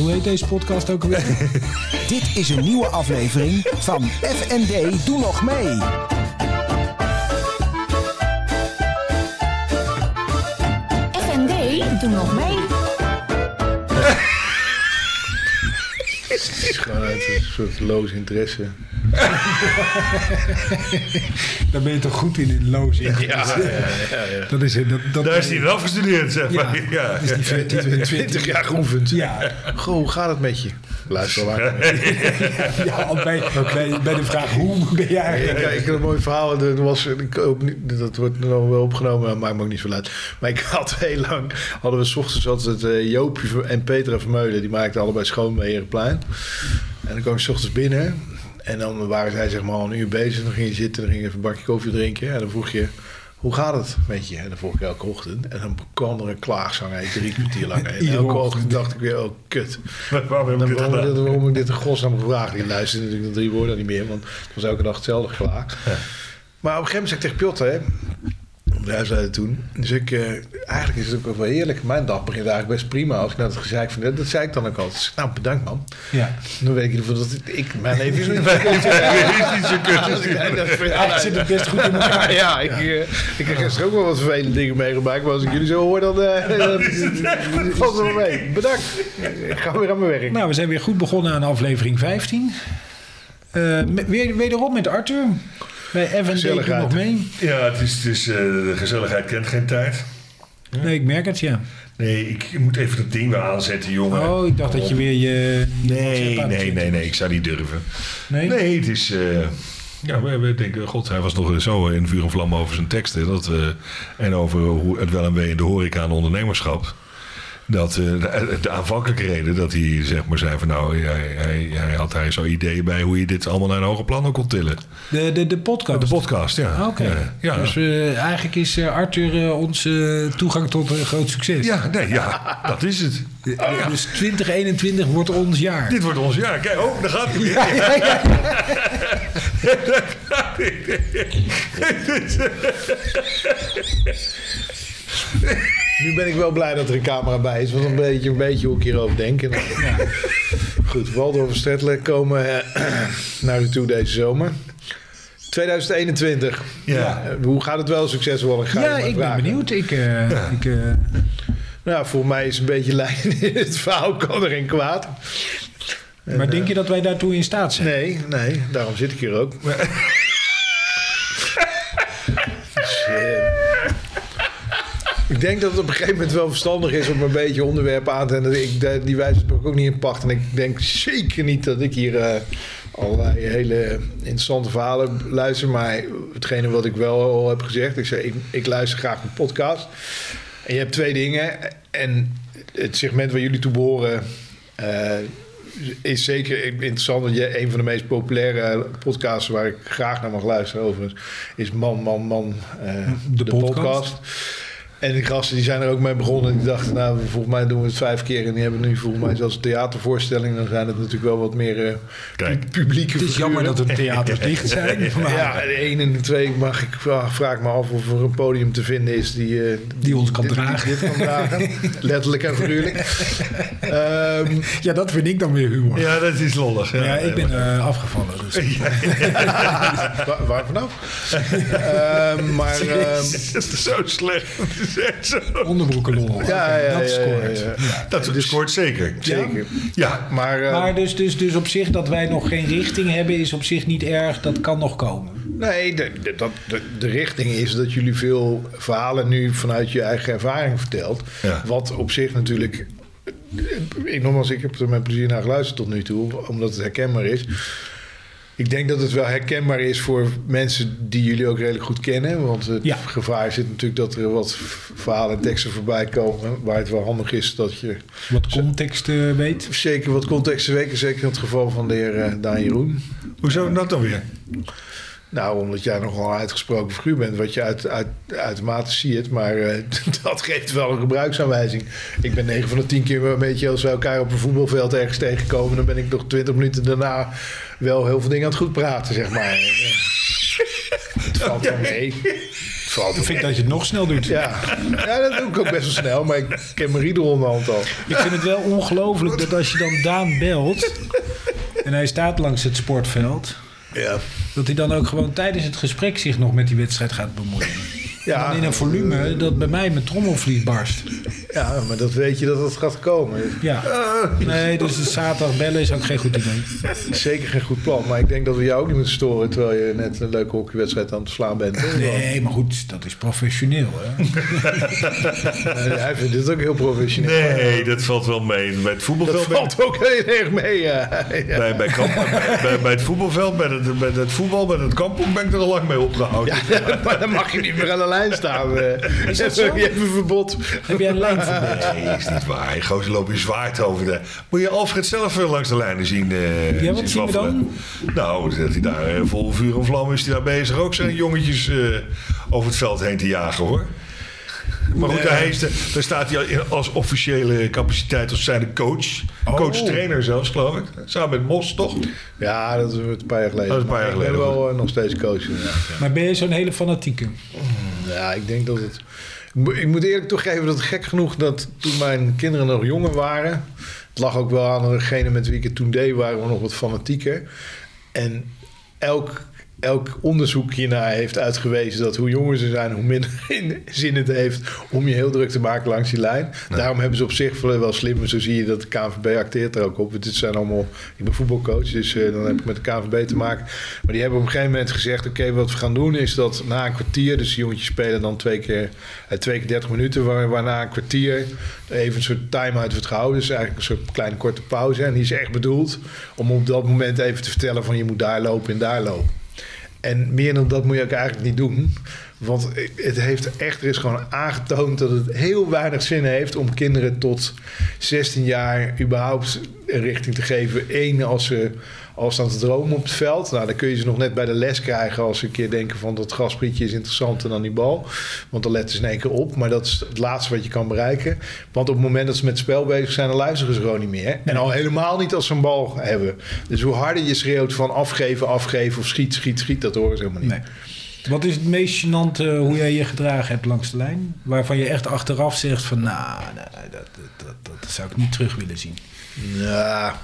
Hoe heet deze podcast ook alweer? Dit is een nieuwe aflevering van FND Doe Nog Mee. FND, doe nog mee. Het is gewoon uit een soort loos interesse. Daar ben je toch goed in, in loos in. Ja, ja, ja. Dat is, dat, dat, Daar is hij wel afgestudeerd, zeg maar. Ja, Ja. dat is die 14, 20 jaar geoefend. Ja, Goh, hoe gaat het met je? Luister wel maar. ja bij, bij, bij de vraag hoe ben je Ik, eigenlijk... ik heb een mooi verhaal. Dat, was, ik dat wordt nog wel opgenomen, maar maakt me ook niet zo uit. Maar ik had heel lang, hadden we 's ochtends altijd eh, Joopje en Petra Vermeulen. Die maakten allebei schoon bij Herenplein. En dan kwam ik 's ochtends binnen. En dan waren zij zeg maar al een uur bezig. Dan ging je zitten, dan ging je even een bakje koffie drinken. En dan vroeg je, hoe gaat het met je? En dan vroeg ik elke ochtend. En dan kwam er een klaagzang uit, drie kwartier lang. En elke ochtend. dacht ik weer, oh kut. Waarom heb ik dit dit, waarom ik dit in godsnaam gevraagd? Die luisterde natuurlijk nog drie woorden niet meer, want het was elke dag hetzelfde klaar. Maar op een gegeven moment zei ik tegen Piotr, hè, hij zei het toen. Dus ik, eh, eigenlijk is het ook wel heerlijk. Mijn dag begint eigenlijk best prima. Als ik nou dat gezeik vind, dat zei ik dan ook altijd. Dus, nou, bedankt man. Ja. Dan weet ik in ieder geval dat ik, mijn leven is niet zo Eigenlijk zit het best goed in elkaar. Ja, ik, eh, ik heb gisteren ook wel wat vervelende dingen meegemaakt. Maar als ik jullie zo hoor, dan eh, valt het wel mee. Bedankt. Ik ga weer aan mijn werk. Nou, we zijn weer goed begonnen aan aflevering 15. Eh, met- weer, wederom met Arthur. Bij Gezelligheid. nog mee. Ja, het is, het is, eh, de gezelligheid kent geen tijd. Nee, ik merk het, ja. Nee, ik moet even dat ding weer aanzetten, jongen. Oh, ik dacht dat je weer je... Nee, nee, nee, nee, ik zou niet durven. Nee? Nee, het is... eh, ja, we, we denken, god, hij was nog zo in vuur en vlam over zijn teksten. Dat, eh, en over hoe het wel en wee in de horeca en ondernemerschap. Dat eh, de, de aanvankelijke reden dat hij zeg maar zei van nou, hij, hij, hij had hij zo ideeën bij hoe je dit allemaal naar een hoger plan kon tillen. De, de, de podcast. De podcast, ja. Ah, Oké. Ja, ja. Dus eh, eigenlijk is eh, Arthur eh, onze toegang tot een groot succes. ja, nee, ja, dat is het. Eh, Dus 2021 wordt ons jaar. Dit wordt ons jaar. Kijk, oh, daar gaat hij weer. Ja, ja, ja. Nu ben ik wel blij dat er een camera bij is. Want een beetje, een beetje hoe ik hierover denk. En, Goed, Waldorf en Stettler komen eh, naar u toe deze zomer. 2021. Ja. Hoe gaat het wel succesvol? Ga Ja, ik ben benieuwd. Ik, ik, Nou, voor mij is een beetje lijn in het verhaal kan er geen kwaad. maar denk je dat wij daartoe in staat zijn? Nee, nee, daarom zit ik hier ook eh, ik denk dat het op een gegeven moment wel verstandig is om een beetje onderwerpen aan te... En ik, die wijze ik ook niet in pacht. En ik denk zeker niet dat ik hier eh, allerlei hele interessante verhalen luister. Maar hetgene wat ik wel al heb gezegd... Ik, zei, ik, ik luister graag een podcast. En je hebt twee dingen. En het segment waar jullie toe behoren... eh, is zeker interessant. Want je, een van de meest populaire podcasts waar ik graag naar mag luisteren overigens... is Man, Man, Man, eh, De de, podcast. podcast. En die gasten die zijn er ook mee begonnen. En die dachten, nou, volgens mij doen we het vijf keer. En die hebben nu volgens mij zelfs een theatervoorstelling. Dan zijn het natuurlijk wel wat meer eh, Kijk. pu- publieke Het is jammer dat de theaters dicht zijn. Maar Ja, de één en de twee mag ik, vraag, me af of er een podium te vinden is die, eh, Die ons kan dit- dragen. dit kan dragen. Letterlijk en figuurlijk. Ehm, ja, dat vind ik dan weer humor. Ja, dat is lollig. Ja, ik ben eh, afgevallen. Dus. waar, waar vanaf? Ehm, maar ehm, Dat is zo slecht. Zo. Onderbroekenlol. ja, ja, dat scoort. Dat scoort zeker. zeker. Ja, Maar, eh, Maar dus, dus, dus op zich dat wij nog geen richting hebben, is op zich niet erg. Dat kan nog komen. Nee, de, de, dat, de, de richting is dat jullie veel verhalen nu vanuit je eigen ervaring vertelt. Wat op zich natuurlijk. Ik, nogmaals, ik heb er met plezier naar geluisterd tot nu toe, omdat het herkenbaar is. Ik denk dat het wel herkenbaar is voor mensen die jullie ook redelijk goed kennen. Want het Ja. gevaar zit natuurlijk dat er wat verhalen en teksten voorbij komen. Waar het wel handig is dat je Wat context eh, weet. zeker wat context te weken. Zeker in het geval van de heer eh, Daan Jeroen. hoezo dat dan weer? Nou, omdat jij nogal een uitgesproken figuur bent, wat je uit, uit, uitermate ziet. Maar eh, dat geeft wel een gebruiksaanwijzing. Ik ben 9 van de 10 keer een beetje als we elkaar op een voetbalveld ergens tegenkomen. Dan ben ik nog 20 minuten daarna wel heel veel dingen aan het goed praten, zeg maar. Het valt wel mee. Valt Ik vind dat je het nog snel doet. Ja. ja, dat doe ik ook best wel snel, maar ik ken mijn riedel onderhand al. Ik vind het wel ongelooflijk dat als je dan Daan belt... en hij staat langs het sportveld... Ja. dat hij dan ook gewoon tijdens het gesprek zich nog met die wedstrijd gaat bemoeien. Ja. En dan in een volume dat bij mij mijn trommelvlies barst. ja, maar dat weet je dat het gaat komen. Ja. Nee, dus de zaterdag bellen is ook geen goed idee. Zeker geen goed plan, maar ik denk dat we jou ook niet moeten storen terwijl je net een leuke hockeywedstrijd aan het slaan bent. Nee, maar goed, dat is professioneel. Hè? Nee, hij vindt dit ook heel professioneel. Nee, dat valt wel mee. Bij het voetbalveld... Dat valt ook heel erg mee. Ja. Ja. Bij, bij, kamp, bij, bij het voetbalveld, bij het, bij het voetbal, bij het kampong ben ik er al lang mee opgehouden. maar dan mag je niet meer aan de lijn staan. eh. Is dat Je hebt een verbod. Heb jij een lijnverbod? Nee, is niet waar. Die gozer loopt je zwaard over de... Moet je Alfred zelf eh, langs de lijnen zien eh Ja, wat zien we waffelen. Nou, dat hij daar vol vuur en vlam is hij daar bezig ook zijn jongetjes eh, over het veld heen te jagen hoor. Maar goed, is de- daar staat hij al- als officiële capaciteit als zijnde coach. Oh. Coach-trainer zelfs, geloof ik. Samen met Mos, toch? Ja, dat is een paar jaar geleden. Dat is een paar jaar ik ben geleden, wel nog steeds coach. Ja. Maar ben je zo'n hele fanatieke? Ja, ik denk dat het. Ik moet- eerlijk toegeven dat gek genoeg dat toen mijn kinderen nog jonger waren. Het lag ook wel aan degene met wie ik het toen deed, waren we nog wat fanatieker. En elk, elk onderzoek hiernaar heeft uitgewezen dat hoe jonger ze zijn, hoe minder zin het heeft om je heel druk te maken langs die lijn. Daarom hebben ze op zich wel slim. Zo zie je dat de KNVB acteert er ook op. Dit zijn allemaal, ik ben voetbalcoach, dus eh, dan heb ik met de KNVB te maken. Maar die hebben op een gegeven moment gezegd: Oké, wat we gaan doen is dat na een kwartier, dus die jongetjes spelen dan twee keer, eh, twee keer 30 minuten, waar, waarna een kwartier even een soort time-out wordt gehouden. Dus eigenlijk een soort kleine korte pauze. En die is echt bedoeld om op dat moment even te vertellen: van je moet daar lopen en daar lopen. En meer dan dat moet je ook eigenlijk niet doen. Want het heeft echt, er is gewoon aangetoond dat het heel weinig zin heeft om kinderen tot 16 jaar überhaupt een richting te geven. Eén, als ze dromen op het veld. Nou, dan kun je ze nog net bij de les krijgen als ze een keer denken van dat grasprietje is interessanter dan die bal. Want dan letten ze in één keer op. Maar dat is het laatste wat je kan bereiken. Want op het moment dat ze met het spel bezig zijn, dan luisteren ze gewoon niet meer. En al helemaal niet als ze een bal hebben. Dus hoe harder je schreeuwt van afgeven, afgeven of schiet, schiet, schiet, dat horen ze helemaal niet. Wat is het meest gênante eh, hoe jij je gedragen hebt langs de lijn? Waarvan je echt achteraf zegt van... nou, dat, dat, dat zou ik niet terug willen zien. Ja,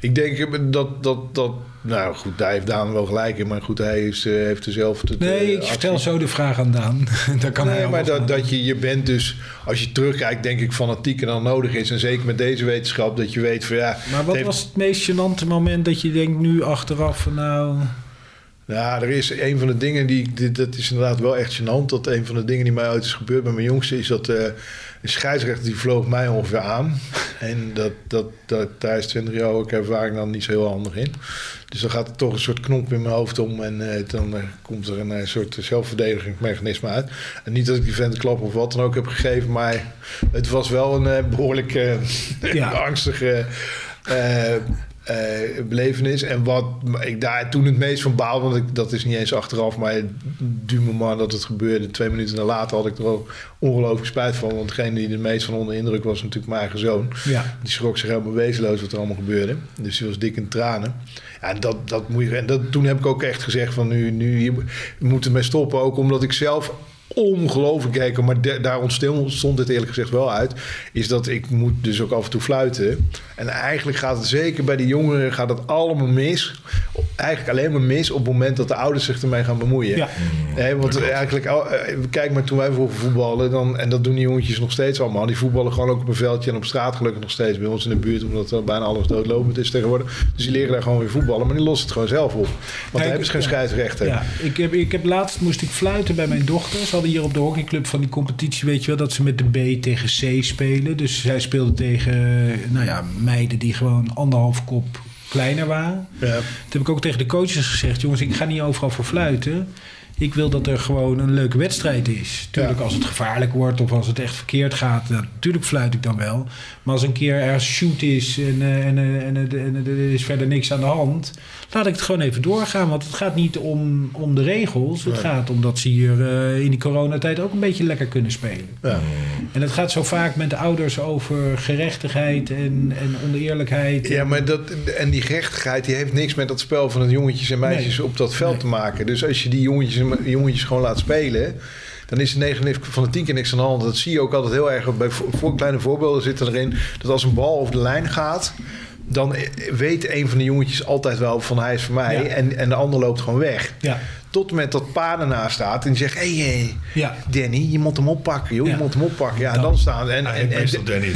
ik denk dat, dat, dat... Nou goed, daar heeft Daan wel gelijk in. Maar goed, hij is, eh, heeft zelf... Het, Nee, eh, ik actie- vertel zo de vraag aan Daan. Daar kan hij nee, maar dat, dat je, je bent dus, als je terugkijkt, denk ik fanatieker dan nodig is. En zeker met deze wetenschap, dat je weet van ja. Maar wat was het meest gênante moment dat je denkt nu achteraf van nou... Ja, er is een van de dingen die, dat is inderdaad wel echt gênant. Dat een van de dingen die mij ooit is gebeurd bij mijn jongste, is dat eh een scheidsrechter die vloog mij ongeveer aan. En dat, dat, dat, daar is 20 jaar ook ervaring dan niet zo heel handig in. Dus dan gaat er toch een soort knop in mijn hoofd om en eh, dan eh, komt er een eh, soort zelfverdedigingsmechanisme uit. En niet dat ik die vent klap of wat dan ook heb gegeven, maar het was wel een eh, behoorlijk eh, Ja. angstige eh, belevenis. En wat ik daar toen het meest van baalde, want ik, dat is niet eens achteraf, maar du moment dat het gebeurde, twee minuten later had ik er ook ongelooflijk spijt van. Want degene die er meest van onder de indruk was, natuurlijk mijn eigen zoon. Ja, Die schrok zich helemaal wezenloos wat er allemaal gebeurde. Dus die was dik in tranen. Ja, en dat, dat moet je, en dat, toen heb ik ook echt gezegd van nu, nu moeten mee stoppen. Ook omdat ik zelf ongelooflijk keek, maar de- daar ontstond stond het eerlijk gezegd wel uit. Is dat ik moet dus ook af en toe fluiten. En eigenlijk gaat het zeker bij die jongeren gaat het allemaal mis. Eigenlijk alleen maar mis op het moment dat de ouders zich ermee gaan bemoeien. ja. Nee, want eigenlijk, oh, eh, kijk maar, toen wij vroeger voetballen, dan, en dat doen die jongetjes nog steeds allemaal. Die voetballen gewoon ook op een veldje en op straat gelukkig nog steeds bij ons in de buurt, omdat er bijna alles doodlopend is tegenwoordig. Dus die leren daar gewoon weer voetballen, maar die lossen het gewoon zelf op. Want dan Kijk, hebben ze geen ja. scheidsrechter. Ja, ik heb, ik heb laatst moest ik fluiten bij mijn dochter. Ze hadden hier op de hockeyclub van die competitie, weet je wel, dat ze met de B tegen C spelen. Dus zij speelde tegen, nou ja, meiden die gewoon anderhalf kop kleiner waren. Ja. Toen heb ik ook tegen de coaches gezegd: jongens, ik ga niet overal voor fluiten. Ik wil dat er gewoon een leuke wedstrijd is. Tuurlijk, Ja. als het gevaarlijk wordt of als het echt verkeerd gaat, natuurlijk fluit ik dan wel. Maar als een keer er shoot is en, eh, en, eh, en, eh, en er is verder niks aan de hand, laat ik het gewoon even doorgaan. Want het gaat niet om, om de regels. Het gaat om dat ze hier in die coronatijd ook een beetje lekker kunnen spelen. Ja. En het gaat zo vaak met de ouders over gerechtigheid en, en oneerlijkheid. Ja, maar dat, en die gerechtigheid die heeft niks met dat spel van het jongetjes en meisjes Nee. op dat veld Nee. te maken. Dus als je die jongetjes en jongetjes gewoon laat spelen. Dan is er 9 van de 10 keer niks aan de hand. Dat zie je ook altijd heel erg. Bij voor, kleine voorbeelden zitten erin dat als een bal over de lijn gaat. Dan weet een van de jongetjes altijd wel van hij is voor mij. Ja. En, en de ander loopt gewoon weg. Ja. Tot met dat pa ernaast staat en die zegt: Hé, hey, Ja. Danny, je moet hem oppakken, joh. Ja. Je moet hem oppakken. Ja, Dan- dan staan. En, Ja, en, Danny.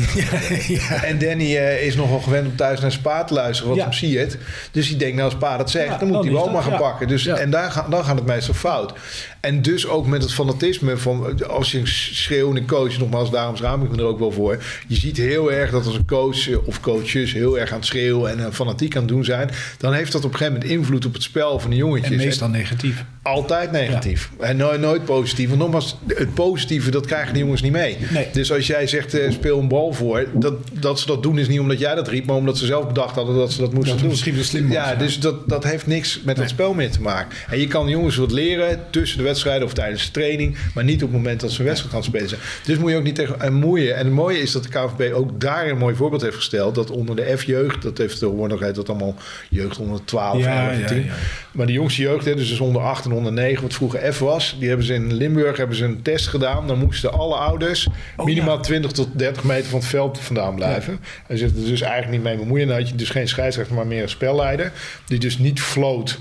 en Danny eh, is nogal gewend om thuis naar zijn pa te luisteren, wat hem ziet. Dus die denkt, nou als pa dat zegt, dan moet hij wel maar gaan pakken. Dus. En daar gaan, dan gaat het meestal fout. En dus ook met het fanatisme van, als je een schreeuwende coach, nogmaals, daarom schaam ik me er ook wel voor. Je ziet heel erg dat als een coach eh, of coaches heel erg aan het schreeuwen en eh, fanatiek aan het doen zijn, dan heeft dat op een gegeven moment invloed op het spel van de jongetjes. En meestal negatief. Altijd negatief. En nooit, nooit positief. Want nogmaals, het positieve, dat krijgen de jongens niet mee. Nee. Dus als jij zegt, eh, speel een bal voor. Dat, dat ze dat doen is niet omdat jij dat riep, maar omdat ze zelf bedacht hadden dat ze dat moesten Dat doen. misschien wel slim ja. dus dat, dat heeft niks met het spel meer te maken. En je kan de jongens wat leren tussen de wedstrijden of tijdens de training, maar niet op het moment dat ze een wedstrijd aan het spelen zijn. Dus moet je ook niet tegen en moeien. En het mooie is dat de KVB ook daar een mooi voorbeeld heeft gesteld. Dat onder de F-jeugd, dat heeft tegenwoordig heet dat allemaal jeugd onder 12 Ja, 11, ja, 10. ja. Maar de jongste jeugd, hè, dus onder 8 en onder 9, wat vroeger F was, die hebben ze in Limburg hebben ze een test gedaan. Dan moesten alle ouders Oh, minimaal ja. 20 tot 30 meter van het veld vandaan blijven. Hij zegt er dus eigenlijk niet mee bemoeien. Dan had je dus geen scheidsrechter, maar meer een spelleider. Die dus niet floot.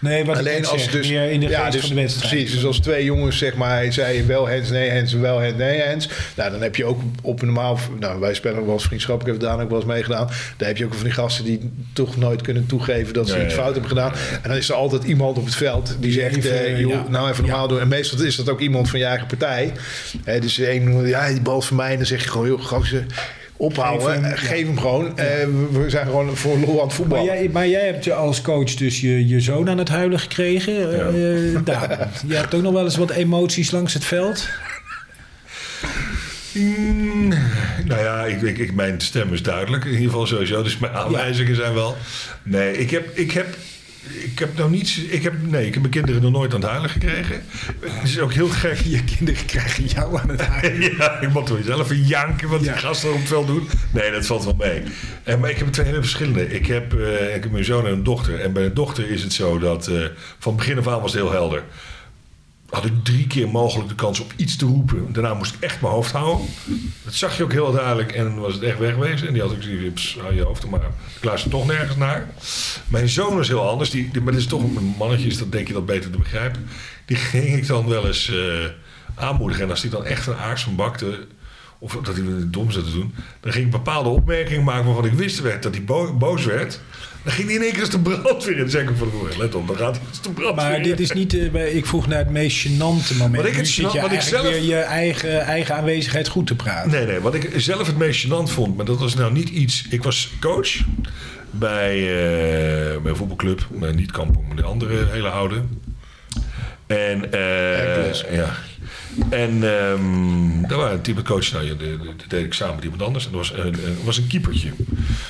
Nee, wat Alleen als zeg, dus, meer in de ja, geest dus, van de wedstrijd. Precies, dus als twee jongens zeg maar, hij zei wel hands, nee hands, wel hands, nee hands. Nou, dan heb je ook op een normaal, nou wij spelen ook wel eens vriendschappelijk, heeft Daan ook wel eens meegedaan. Daar heb je ook van die gasten die toch nooit kunnen toegeven dat ze Ja, iets ja. fout hebben gedaan. En dan is er altijd iemand op het veld die zegt, even, eh, joh, ja. nou even normaal doen. En meestal is dat ook iemand van je eigen partij. Hè, dus een, ja, die bal van mij. En dan zeg je gewoon, joh, gozer, ophouden. Geef hem, Eh, ja. Geef hem gewoon. Eh, we- zijn gewoon voor lol aan het Maar voetballen. jij, maar jij hebt je als coach dus je, je zoon aan het huilen gekregen. eh Daan. Je hebt ook nog wel eens wat emoties langs het veld. Mm, nou ja, ik, ik, ik, mijn stem is duidelijk. In ieder geval sowieso. Dus mijn aanwijzingen zijn wel... Nee, ik heb... Ik heb ik heb nou niets. Ik heb, nee, ik heb mijn kinderen nog nooit aan het huilen gekregen. Het is ook heel gek. Je kinderen krijgen jou aan het huilen. Ja, ik moet wel zelf een janken wat die gasten op het veld doen. Nee, dat valt wel mee. En, maar ik heb twee hele verschillende. Ik heb, eh, ik heb mijn zoon en een dochter. En bij de dochter is het zo dat eh, van begin af aan was het heel helder. Had ik drie keer mogelijk de kans op iets te roepen. Daarna moest ik echt mijn hoofd houden. Dat zag je ook heel duidelijk. En was het echt wegwezen. En die had ik zoiets, "Pss, hou je hoofd maar. Ik luister toch nergens naar. Mijn zoon is heel anders. Die, maar dat is toch een mannetje, is dat denk je dat beter te begrijpen. Die ging ik dan wel eens eh, aanmoedigen. En als die dan echt een aars van bakte... of dat hij het dom zat te doen... dan ging ik bepaalde opmerkingen maken waarvan ik wist werd dat hij bo- boos werd... Dan ging hij in één keer als de brandweer in. Zei ik van tevoren, let op, dan gaat hij als de brandweer Maar dit is niet... eh, ik vroeg naar het meest gênante moment. Wat ik het gênant- je wat ik zelf- weer je eigen, eigen aanwezigheid goed te praten. Nee, nee. Wat ik zelf het meest gênant vond, maar dat was nou niet iets. Ik was coach bij, bij een voetbalclub, maar niet Kampong, maar de andere hele oude. En, eh, Hercules. ja. En ehm daar waren een type coach, nou, ja, de- de- dat deed ik samen met iemand anders. En er was, een- er was een keepertje.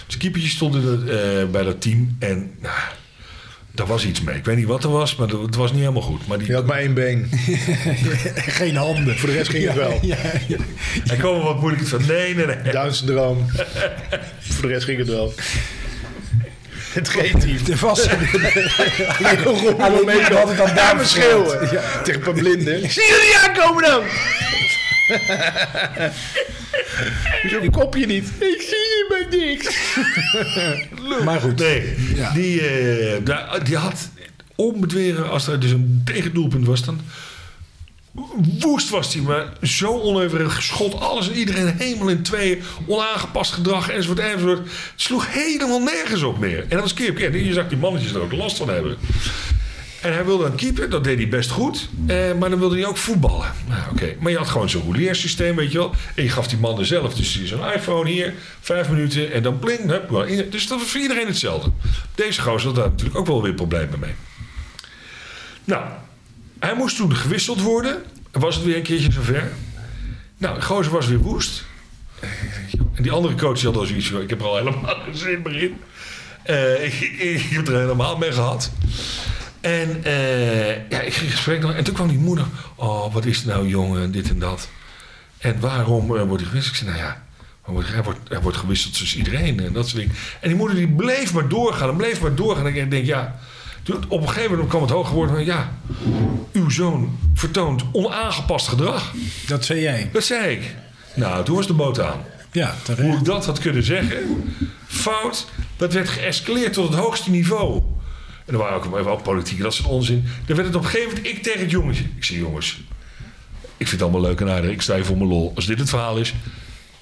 Dus een keepertje stond in het, eh, bij dat team en nou, daar was iets mee. Ik weet niet wat er was, maar dat- het was niet helemaal goed. Maar die, Je had maar één been. Geen handen. Voor de rest ging het wel. Ja, ja. hij kwam er wat moeilijk van. Nee, nee, nee. Down syndroom. Voor de rest ging het wel. Het G-team. Er was Alleen nog Alleen mee had het dan daar schreeuwen. Tegen een paar blinden. Zie je die aankomen dan? Zo'n kopje niet. Ik zie je bij niks. Maar goed. Nee, Ja. die, eh, die had onbedweren, als er dus een tegendoelpunt was, dan woest was hij, maar zo onevenredig schot alles en iedereen helemaal in tweeën, onaangepast gedrag enzovoort enzovoort. Het sloeg helemaal nergens op meer. En dat was keer op keer. Je zag die mannetjes er ook last van hebben. En hij wilde dan keeper, dat deed hij best goed. Eh, maar dan wilde hij ook voetballen. Nou, oké. Maar je had gewoon zo'n rouliersysteem, weet je wel. En je gaf die mannen zelf dus zo'n iPhone hier, vijf minuten en dan pling. Hup, dus dat was voor iedereen hetzelfde. Deze gozer had daar natuurlijk ook wel weer problemen mee. Nou, hij moest toen gewisseld worden. Was het weer een keertje zover. Nou, gozer was weer woest. En die andere coach had al zoiets. Ik heb er al helemaal geen zin meer in. Eh, ik, ik, heb er helemaal mee gehad. En eh, ja, ik ging in gesprek. En toen kwam die moeder. Oh, wat is het nou, jongen, dit en dat. En waarom eh, wordt hij gewisseld? Ik zei, nou ja, hij wordt, wordt gewisseld tussen iedereen en dat soort dingen. En die moeder die bleef maar doorgaan en bleef maar doorgaan. En ik denk, ja, Toen, op een gegeven moment kwam het hoog geworden van... ja, uw zoon vertoont onaangepast gedrag. Dat zei jij. Dat zei ik. Nou, toen was de boot aan. Ja, Hoe terecht. ik dat had kunnen zeggen, fout, dat werd geëscaleerd tot het hoogste niveau. En er waren ook wel politiek, dat soort onzin. Dan werd het op een gegeven moment ik tegen het jongetje. Ik zei, jongens, ik vind het allemaal leuk en aardig. Ik sta hier voor mijn lol. Als dit het verhaal is,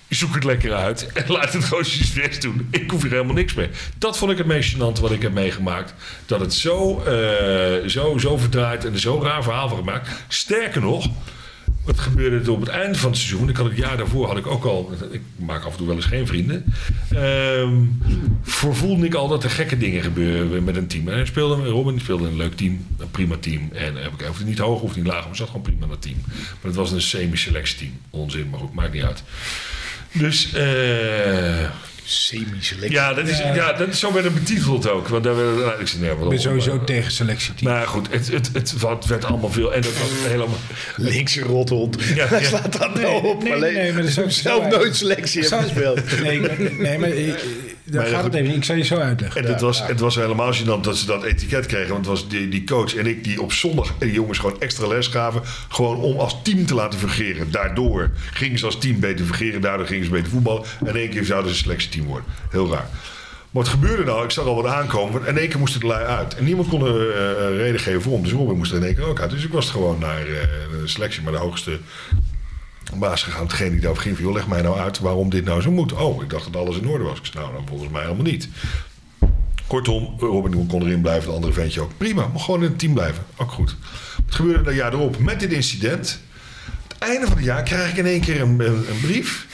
zoek het lekker uit. En laat het gewoon best doen. Ik hoef hier helemaal niks mee. Dat vond ik het meest gênante wat ik heb meegemaakt. Dat het zo, eh, zo, zo verdraaid en er zo'n raar verhaal van gemaakt. Sterker nog, wat gebeurde het op het einde van het seizoen? Ik had het jaar daarvoor had ik ook al. Ik maak af en toe wel eens geen vrienden. Voorvoelde ik al dat er gekke dingen gebeuren met een team. En hij speelde, Robin speelde een leuk team, een prima team. En heb ik hoefde niet hoog of niet laag, maar zat gewoon prima in dat team. Maar het was een semi-selectieteam. Onzin, maar goed, maakt niet uit. Dus eh, Semi-selectie. ja, dat is, ja. dat is zo werd het betiteld ook. Want daar werd, nou, ik zei, nee, Ik ben sowieso tegen selectieteam. Maar goed, het, het, het, het werd allemaal veel. En dat was helemaal. Linkse rothond. Ja, Hij ja. slaat dat Nee, nou op. nee, Alleen, nee, maar dat is ook zelf zo. nooit selectie Zou- gespeeld. Nee, maar- nee, maar ik- daar Maar gaat goed. het even. Ik zal je zo uitleggen. En het, was, het was helemaal gênant dat ze dat etiket kregen. Want het was die, die coach en ik die op zondag die jongens gewoon extra les gaven. Gewoon om als team te laten fungeren. Daardoor gingen ze als team beter fungeren. Daardoor gingen ze beter voetballen. En in één keer zouden ze een selectieteam worden. Heel raar. Maar wat gebeurde nou? Ik zag al wat aankomen. want In één keer moesten de lui uit. En niemand kon een eh, reden geven voor om. Dus Robin moest er in één keer ook uit. Dus ik was gewoon naar eh, de selectie. Maar de hoogste baas gegaan. Degene die daarover ging van, joh, leg mij nou uit waarom dit nou zo moet. Oh, ik dacht dat alles in orde was. Ik zei, nou, dan volgens mij helemaal niet. Kortom, Robin kon erin blijven, de andere ventje ook. Prima, maar gewoon in het team blijven. Ook goed. Het gebeurde dat jaar erop met dit incident. Het einde van het jaar krijg ik in één keer een, een brief.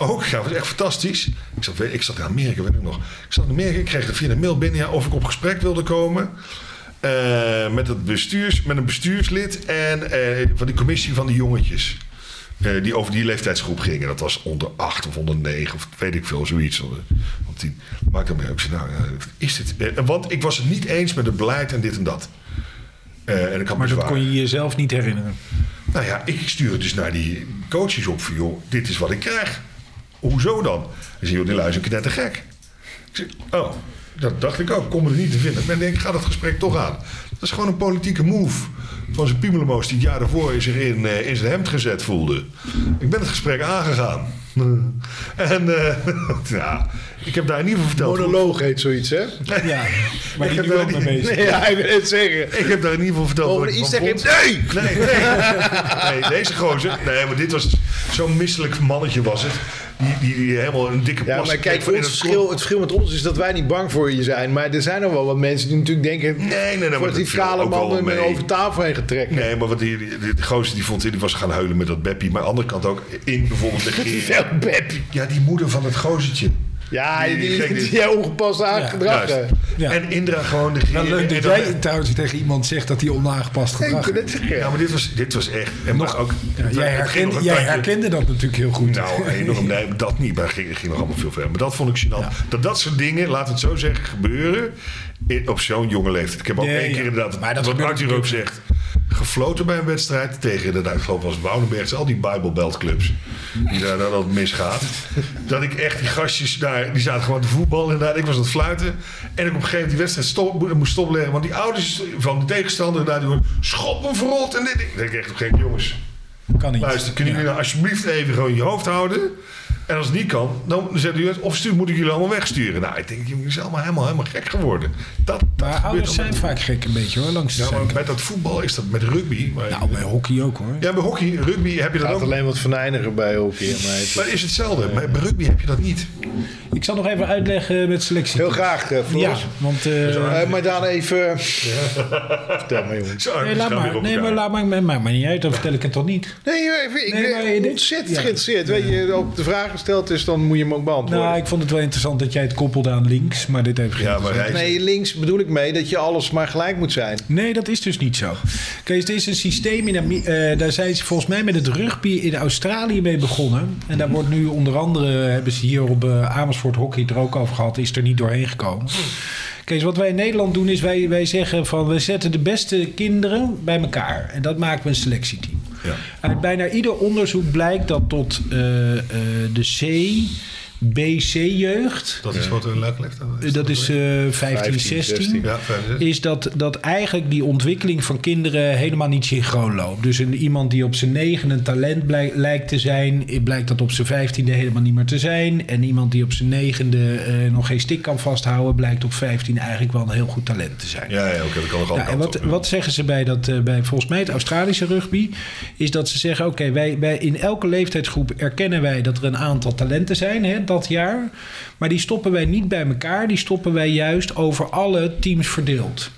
Ook, ja, dat was echt fantastisch. Ik zat, ik zat in Amerika, weet ik nog. Ik zat in Amerika, ik kreeg via de mail binnen ja, of ik op gesprek wilde komen. eh, met, het bestuurs, met een bestuurslid en eh, van die commissie van die jongetjes. Eh, die over die leeftijdsgroep gingen. Dat was onder 8 of onder 9 of weet ik veel, zoiets. Of tien. Maak dat mee. Ik zei, nou, is dit... want ik was het niet eens met het beleid en dit en dat. En ik had Maar dat kon je jezelf niet herinneren. Nou ja, ik stuur dus naar die coaches op van, joh, dit is wat ik krijg. Hoezo dan? Ze zei, joh, die lui is een knettergek. Ik zeg, oh, dat dacht ik ook. Kom er niet te vinden. Maar ik denk, ik ga dat gesprek toch aan. Dat is gewoon een politieke move. Van zijn piemelmoos die het jaar daarvoor zich in, eh, in zijn hemd gezet voelde. Ik ben het gesprek aangegaan. En eh, ja, ik heb daar in ieder geval verteld... Monoloog heet zoiets, hè? Ja, maar Ik die heb daar ook mee niet- bezig. Nee, ja, ik wil het zeggen. Ik heb daar in ieder geval verteld Over iets zeggen. Nee! Nee, nee. nee, deze gozer. Nee, maar dit was zo'n misselijk mannetje was het. Die, die, die helemaal een dikke Ja, plas maar kijk, het verschil, het verschil met ons is dat wij niet bang voor je zijn. Maar er zijn nog wel wat mensen die natuurlijk denken... Nee, nee, nee, maar die kale man met mee. over tafel heen getrokken. Nee, maar wat die, die, die gozer die vond, die was gaan huilen met dat Beppie. Maar aan de andere kant ook in bijvoorbeeld de. Wel Beppie. Ja, die moeder van het gozertje. Ja, die, Die die, die, ongepast aangedrag. Ja. En Indra gewoon de leuk dat jij trouwens tegen iemand zegt dat hij onaangepast gedrag. Ja, maar dit was, dit was echt... En maar ook, Ja, jij, nog herkende, jij dat natuurlijk heel goed. Nou, enorm. Nee, dat niet. Maar ging, ging nog allemaal veel verder. Maar dat vond ik gênant. Dat dat soort dingen, laten we het zo zeggen, gebeuren in- op zo'n jonge leeftijd. Ik heb ook één keer inderdaad, Maar dat wat Arthur ook zegt, gefloten bij een wedstrijd tegen de ik geloof was Woudenbergs, al die Bible Belt clubs die daar dan dat misgaat. Dat ik echt die gastjes daar, die zaten gewoon te voetballen en daar, ik was aan het fluiten. En ik op een gegeven moment die wedstrijd stop, moest stopleggen, want die ouders van de tegenstander daar die schoppen verrot en dit. Ik denk echt op een gegeven moment, jongens, Kan niet. Luister, kunnen jullie nou alsjeblieft even gewoon je hoofd houden? En als het niet kan, dan zetten jullie het. Of stuur, moet ik jullie allemaal wegsturen. Nou, ik denk, jullie zijn allemaal helemaal, helemaal gek geworden. Dat, dat Maar ouders zijn allemaal. vaak gek een beetje hoor, langs de Ja, maar met dat voetbal is dat met rugby. Maar, Nou, bij hockey ook hoor. ja, bij hockey, rugby heb je dat gaat ook. alleen wat verneiniger bij hockey. Maar het is- Maar het is hetzelfde. Maar bij rugby heb je dat niet. Ik zal nog even uitleggen met selectie. Heel graag, eh, Floris. Ja, want... eh, Eh, maar dan even... Vertel maar, jongens. Zo, nee, laat maar, nee, maar laat maar, maar, maar, maar niet uit, dan vertel ik het toch niet. Nee, ik Nee, ben maar je- ontzettend ja. geïnteresseerd. Weet je, op de vraag gesteld is, dan moet je hem ook beantwoorden. Nou, ik vond het wel interessant dat jij het koppelde aan links, maar dit heeft geen Ja, maar hij, nee, links bedoel ik mee dat je alles maar gelijk moet zijn. Nee, dat is dus niet zo. Kees, er is een systeem in eh, daar zijn ze volgens mij met het rugby in Australië mee begonnen. En daar wordt nu onder andere, hebben ze hier op eh, Amersfoort Hockey er ook over gehad, is er niet doorheen gekomen. Kees, wat wij in Nederland doen is wij, wij zeggen van we zetten de beste kinderen bij elkaar. En dat maken we een selectieteam. Uit bijna ieder onderzoek blijkt dat tot eh, eh, de C BC-jeugd. Dat is wat een welke leeftijd? Dat is eh 15, 15, 16. 16. Ja, vijf, Is dat, dat eigenlijk die ontwikkeling van kinderen helemaal niet synchroon loopt. Dus een, iemand die op zijn negen een talent blijk- lijkt te zijn, eh, blijkt dat op zijn vijftiende helemaal niet meer te zijn. En iemand die op zijn negende eh, nog geen stik kan vasthouden, blijkt op 15 eigenlijk wel een heel goed talent te zijn. Ja, ja oké, dat kan nog Nou, en wat, op, ja. wat zeggen ze bij, dat, eh, bij volgens mij het Australische rugby? Is dat ze zeggen: oké, wij, wij in elke leeftijdsgroep erkennen wij dat er een aantal talenten zijn hè, dat jaar. Maar die stoppen wij niet bij elkaar, die stoppen wij juist over alle teams verdeeld.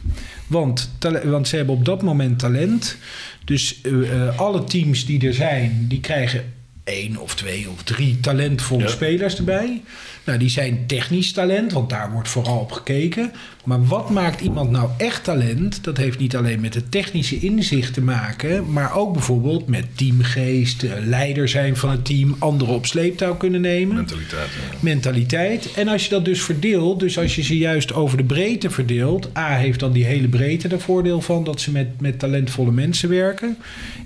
Want, want ze hebben op dat moment talent. Dus eh, eh, alle teams die er zijn, die krijgen één of twee of drie talentvolle Ja. spelers erbij. Nou, die zijn technisch talent, want daar wordt vooral op gekeken. Maar wat maakt iemand nou echt talent? Dat heeft niet alleen met het technische inzicht te maken, maar ook bijvoorbeeld met teamgeest, eh, leider zijn van het team, anderen op sleeptouw kunnen nemen Mentaliteit. ja. mentaliteit. En als je dat dus verdeelt, dus als je ze juist over de breedte verdeelt, A heeft dan die hele breedte er voordeel van dat ze met, met talentvolle mensen werken.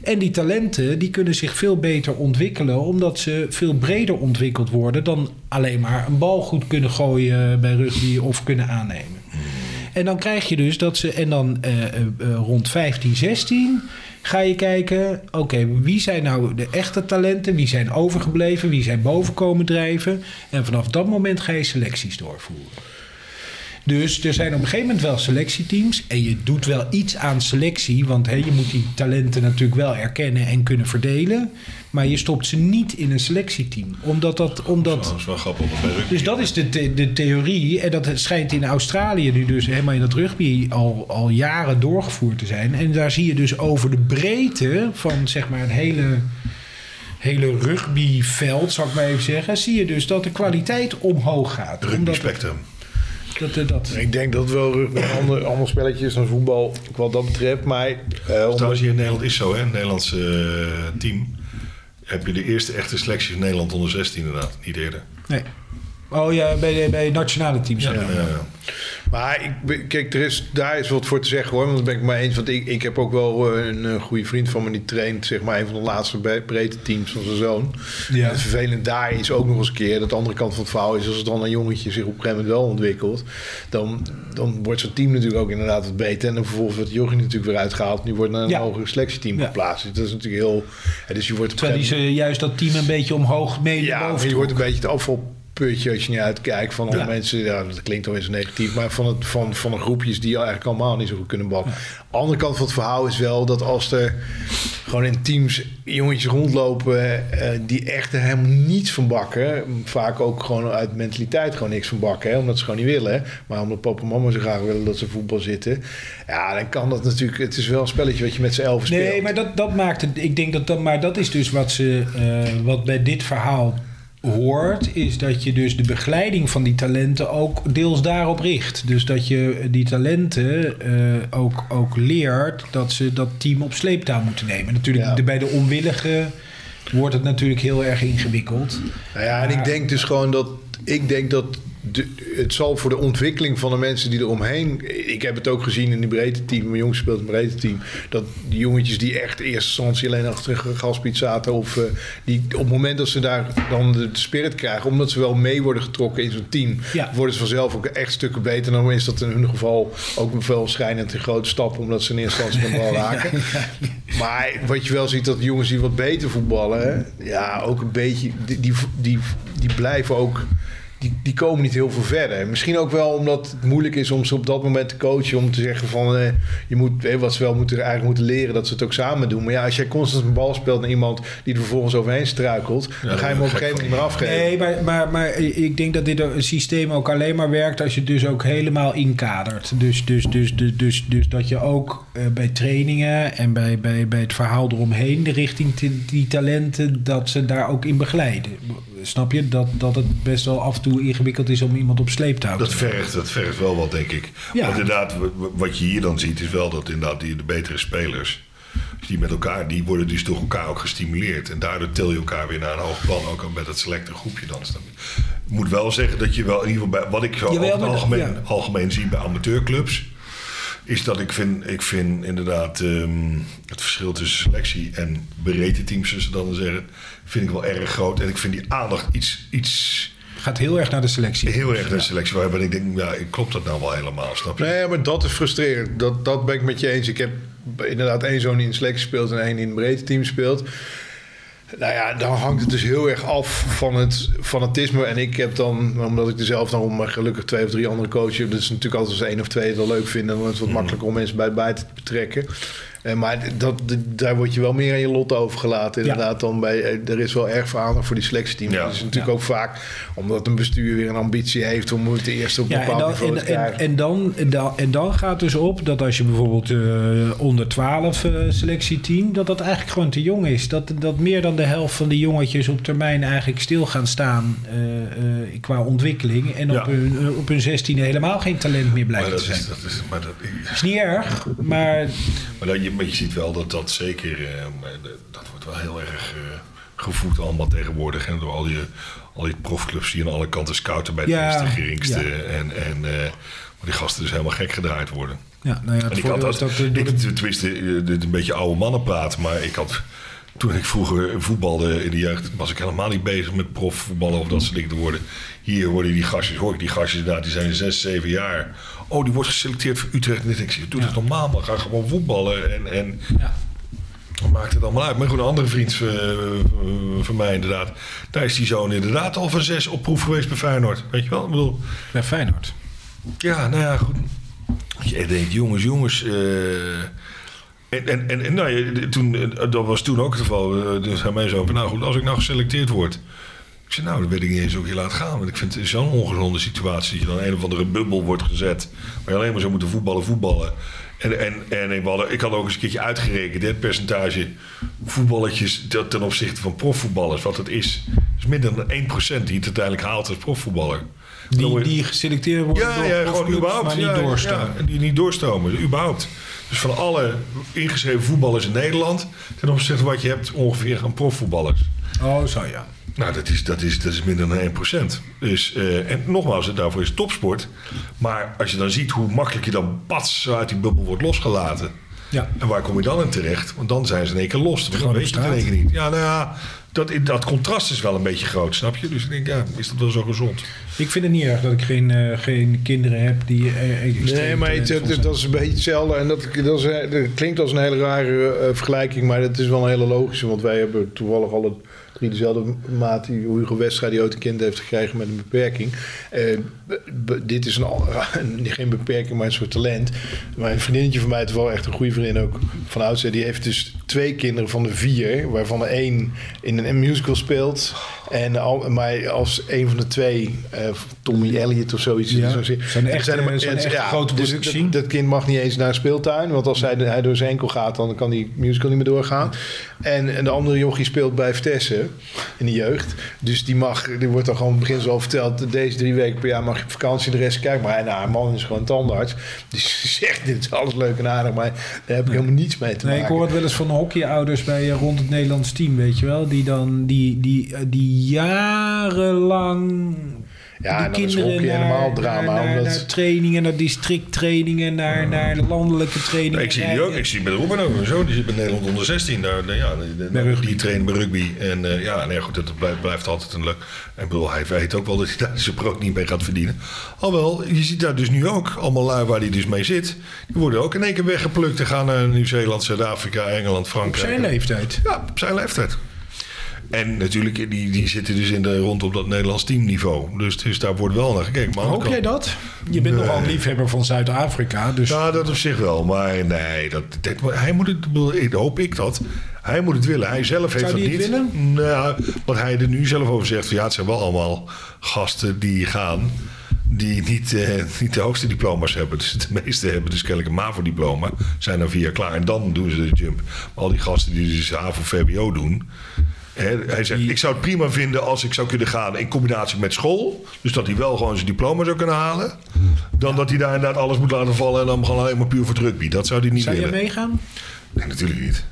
En die talenten die kunnen zich veel beter ontwikkelen, omdat ze veel breder ontwikkeld worden dan alleen maar een bal goed kunnen gooien bij rugby of kunnen aannemen. En dan krijg je dus dat ze, en dan eh, eh, eh, rond 15, 16 ga je kijken, oké, wie zijn nou de echte talenten, wie zijn overgebleven, wie zijn boven komen drijven. En vanaf dat moment ga je selecties doorvoeren. Dus er zijn op een gegeven moment wel selectieteams. En je doet wel iets aan selectie. Want hè, je moet die talenten natuurlijk wel erkennen en kunnen verdelen. Maar je stopt ze niet in een selectieteam. Omdat dat. Omdat, Dat is wel grappig. dus dat is de, the- de theorie. En dat schijnt in Australië nu dus helemaal in dat rugby al, al jaren doorgevoerd te zijn. En daar zie je dus over de breedte van zeg maar het hele, hele rugbyveld, zal ik maar even zeggen. Zie je dus dat de kwaliteit omhoog gaat. Rugby spectrum. Dat, dat, Ik denk dat wel rugby een ander, ander spelletje is dan voetbal, wat dat betreft. Maar eh, omdat- Trouwens, hier in Nederland is zo, hè? Het Nederlandse eh, team. Heb je de eerste echte selectie van Nederland onder 16 inderdaad. Niet eerder. nee. Oh ja, bij, de, bij nationale teams. Ja. ja, ja. Maar ik, kijk, er is, daar is wat voor te zeggen hoor. Want dat ben ik maar eens. Want ik, ik heb ook wel eh, een, eh, goede vriend van me die traint, zeg maar, een van de laatste bre- breedte teams van zijn zoon. Ja. En het vervelend daar is ook nog eens een keer, dat de andere kant van het verhaal is, als het dan een jongetje zich op een gegeven moment wel ontwikkelt, dan, dan wordt zo'n team natuurlijk ook inderdaad wat beter. En dan vervolgens wordt Jochie natuurlijk weer uitgehaald. Nu wordt naar een Ja. hogere selectieteam Ja. geplaatst. Dus dat is natuurlijk heel. dus je wordt Terwijl die ze juist dat team een beetje omhoog mee ja, je wordt een beetje het afvalputje als je niet uitkijkt van alle Ja. mensen. Ja, dat klinkt wel eens negatief, maar van, het, van, van de groepjes die eigenlijk allemaal niet zo goed kunnen ballen. Andere kant van het verhaal is wel dat als er gewoon in teams jongetjes rondlopen eh, die echt er helemaal niets van bakken, vaak ook gewoon uit mentaliteit gewoon niks van bakken, hè, omdat ze gewoon niet willen, maar omdat papa en mama zo graag willen dat ze voetbal zitten. Ja, dan kan dat natuurlijk. Het is wel een spelletje wat je met z'n elfen speelt. Nee, maar dat, dat maakt het. Ik denk dat dat. Maar dat is dus wat ze. eh, wat bij dit verhaal hoort. Is dat je dus de begeleiding van die talenten ook deels daarop richt. Dus dat je die talenten eh, ook, ook leert dat ze dat team op sleeptouw moeten nemen. Natuurlijk, Ja. de, bij de onwilligen wordt het natuurlijk heel erg ingewikkeld. Nou ja, en ik denk dus gewoon dat. Ik denk dat. De, het zal voor de ontwikkeling van de mensen die eromheen. Ik heb het ook gezien in die breedte team. Mijn jongens speelt een breedte team. Dat die jongetjes die echt in eerste instantie alleen achter een gaspiet zaten. Of eh, die op het moment dat ze daar dan de spirit krijgen. Omdat ze wel mee worden getrokken in zo'n team. Ja. Worden ze vanzelf ook echt stukken beter. Dan is dat in hun geval ook wel schijnend in grote stappen. Omdat ze in eerste instantie de bal raken. Maar wat je wel ziet, dat jongens die wat beter voetballen, hè, ja, ook een beetje, die, die, die, die blijven ook, die, die komen niet heel veel verder. Misschien ook wel omdat het moeilijk is om ze op dat moment te coachen, om te zeggen van, eh, je moet, eh, wat ze wel moeten, eigenlijk moeten leren, dat ze het ook samen doen. Maar ja, als jij constant een bal speelt naar iemand die er vervolgens overheen struikelt, dan ga je hem op een gegeven moment niet meer afgeven. Nee, maar, maar, maar ik denk dat dit een systeem ook alleen maar werkt als je het dus ook helemaal inkadert. Dus, dus, dus, dus, dus, dus dat je ook eh, bij trainingen en bij, bij, bij het verhaal eromheen, de richting die talenten, dat ze daar ook in begeleiden. Snap je? Dat, dat het best wel af en toe ingewikkeld is om iemand op sleeptouw Dat te vergt, dat vergt wel wat, denk ik. Ja. Want inderdaad, wat je hier dan ziet, is wel dat inderdaad die, de betere spelers, die met elkaar, die worden dus door elkaar ook gestimuleerd. En daardoor til je elkaar weer naar een hoog plan, ook al met het selecte groepje dan. Ik moet wel zeggen dat je wel in ieder geval bij, wat ik zo Jawel, dat- algemeen, ja. algemeen zie bij amateurclubs, is dat ik vind, ik vind inderdaad ehm, het verschil tussen selectie en breedte teams, zoals ze dan zeggen, vind ik wel erg groot. En ik vind die aandacht iets, iets Gaat heel erg naar de selectie. Heel erg de selectie. En ik denk, ja, klopt dat nou wel helemaal? Snap je? Nee, maar dat is frustrerend. Dat, dat ben ik met je eens. Ik heb inderdaad één zoon die in de selectie speelt en één die in het breedte team speelt. Nou ja, dan hangt het dus heel erg af van het fanatisme. En ik heb dan, omdat ik er zelf dan maar gelukkig twee of drie andere coaches heb, dat is natuurlijk altijd als één of twee het wel leuk vinden. Dan is het wat makkelijker om mensen bij buiten te betrekken. Eh, maar dat, daar word je wel meer aan je lot overgelaten. Inderdaad, dan bij, eh, er is wel erg veel aandacht voor die selectieteam. Ja. Dat is natuurlijk Ja. ook vaak omdat een bestuur weer een ambitie heeft om het eerst op een Ja, en bepaald dan, niveau en, te krijgen. en, en, dan, en, dan, en dan gaat dus op dat als je bijvoorbeeld eh, onder 12 eh, selectieteam, dat dat eigenlijk gewoon te jong is. Dat, dat meer dan de helft van die jongetjes op termijn eigenlijk stil gaan staan eh, eh, qua ontwikkeling. En op, Ja. hun, op hun 16 helemaal geen talent meer dat te zijn. is, dat is, maar dat, is niet erg, maar Maar, dat, je, maar je ziet wel dat dat zeker, eh, de- dat wordt wel heel erg eh, gevoed allemaal tegenwoordig. En door al die, al die profclubs die aan alle kanten scouten bij de Ja, eerste, geringste. ja. En, en eh, maar die gasten dus helemaal gek gedraaid worden. ja, nou ja, het ik had dat, eh, ik, tenminste, eh, dit een beetje oude mannen praten, maar ik had... Toen ik vroeger voetbalde in de jeugd, was ik helemaal niet bezig met profvoetballen of dat soort dingen te worden. Hier worden die gastjes, hoor ik die gastjes inderdaad, die zijn 6, 7 jaar. Oh, die wordt geselecteerd voor Utrecht. En ik doe Ja. dat normaal, maar ga gewoon voetballen. En, en ja. dan maakt het allemaal uit. Maar goed, een andere vriend eh, eh, van mij inderdaad. Daar is die zoon inderdaad al van zes op proef geweest bij Feyenoord. Weet je wel? Ik bedoel, Bij Feyenoord. ja, nou ja, goed. Je denkt, jongens, jongens. eh, en, en, en, en nou, ja, toen, eh, dat was toen ook het geval. Dus hij mij zo van, nou goed, als ik nou geselecteerd word. Ik zei, nou, dan weet ik niet eens hoe ik je laat gaan. Want ik vind het zo'n ongezonde situatie. Dat je dan in een of andere bubbel wordt gezet. Waar je alleen maar zou moeten voetballen, voetballen. En, en, en we hadden, ik had ook eens een keertje uitgerekend. Het percentage voetballetjes ten- opzichte van profvoetballers. Wat het is. is minder dan 1% die het uiteindelijk haalt als profvoetballer. Die, die geselecteerd worden ja, door ja, gewoon überhaupt. maar niet ja, doorstaan. ja, die niet doorstromen, überhaupt. Dus van alle ingeschreven voetballers in Nederland... ten opzichte van wat je hebt ongeveer aan profvoetballers. Oh, zo ja. Nou, dat is, dat is, dat is minder dan 1%. Dus, eh, en nogmaals, daarvoor is het topsport. Maar als je dan ziet hoe makkelijk je dan pats zo uit die bubbel wordt losgelaten... Ja. En waar kom je dan in terecht? Want dan zijn ze in één keer los. Op weet je in één keer niet. Ja, nou ja, dat, dat contrast is wel een beetje groot, snap je? Dus ik denk, ja, is dat wel zo gezond? Ik vind het niet erg dat ik geen, eh, geen kinderen heb die. eh, extreem Nee, maar het, dat is een beetje hetzelfde. En dat, dat, is, eh, dat klinkt als een hele rare eh, vergelijking, maar dat is wel een hele logische. Want wij hebben toevallig alle drie dezelfde maat die Hugo Westra die ooit een kind heeft gekregen met een beperking. Eh, dit is een, geen beperking, maar een soort talent. Maar een vriendinnetje van mij, toevallig echt een goede vriendin ook van oudsher, die heeft dus twee kinderen van de vier, waarvan er één in een musical speelt. En al, maar als een van de twee, eh, Tommy Elliot of zoiets, Ja, zo- zijn echt, er maar- zijn echt grote dus productie. dat, dat kind mag niet eens naar een speeltuin. Want als hij, hij door zijn enkel gaat, dan kan die musical niet meer doorgaan. En, en de andere jochie speelt bij Vitesse in de jeugd. Dus die, mag, die wordt dan gewoon in het begin zo verteld... deze drie weken per jaar mag je op vakantie. De rest kijk maar. En nou, haar man is gewoon tandarts. Dus die zegt, dit is alles leuk en aardig. Maar daar heb ik helemaal niets mee te Nee, ik maken. hoor het wel eens van hockeyouders bij eh, rond het Nederlands team, weet je wel. Die dan die, die, eh, die jarenlang Ja, de en is kinderen naar, helemaal drama, Naar, naar, omdat- naar trainingen, naar districttrainingen, naar, naar landelijke trainingen. ik zie die ook. Ik zie met Robin ook. Mijn zoon die zit bij Nederland onder 16. Daar, ja, die- Bij rugby. die trainen bij rugby. En eh, ja, nee, goed, dat blijft, blijft altijd een leuk. En ik bedoel, hij weet ook wel dat hij daar zijn brood niet mee gaat verdienen. Alhoewel, je ziet daar dus nu ook allemaal lui waar hij dus mee zit. Die worden ook in één keer weggeplukt en gaan naar Nieuw-Zeeland, Zuid-Afrika, Engeland, Op Frankrijk. zijn leeftijd. Ja, op zijn leeftijd. En natuurlijk, die, die zitten dus in de, rond op dat Nederlands teamniveau. Dus, dus daar wordt wel naar gekeken. Maar Hoop jij dat? Je bent Nee. nogal een liefhebber van Zuid-Afrika, dus Ja, dat op zich wel. Maar nee, dat, dat- hij moet het, hoop ik dat. Hij moet het willen. Hij zelf heeft Zou dat niet. het willen? Nou, wat hij er nu zelf over zegt. Ja, het zijn wel allemaal gasten die gaan. Die niet, eh, niet de hoogste diploma's hebben. Dus de meeste hebben dus kennelijk een MAVO-diploma. Zijn dan vier jaar klaar. En dan doen ze de jump. Maar al die gasten die dus HAVO-VWO doen. Hij zegt, ik zou het prima vinden als ik zou kunnen gaan in combinatie met school. Dus dat hij wel gewoon zijn diploma zou kunnen halen. Dan dat hij daar inderdaad alles moet laten vallen en dan gewoon alleen maar puur voor rugby. Dat zou hij niet zou je willen. meegaan? Nee, natuurlijk niet.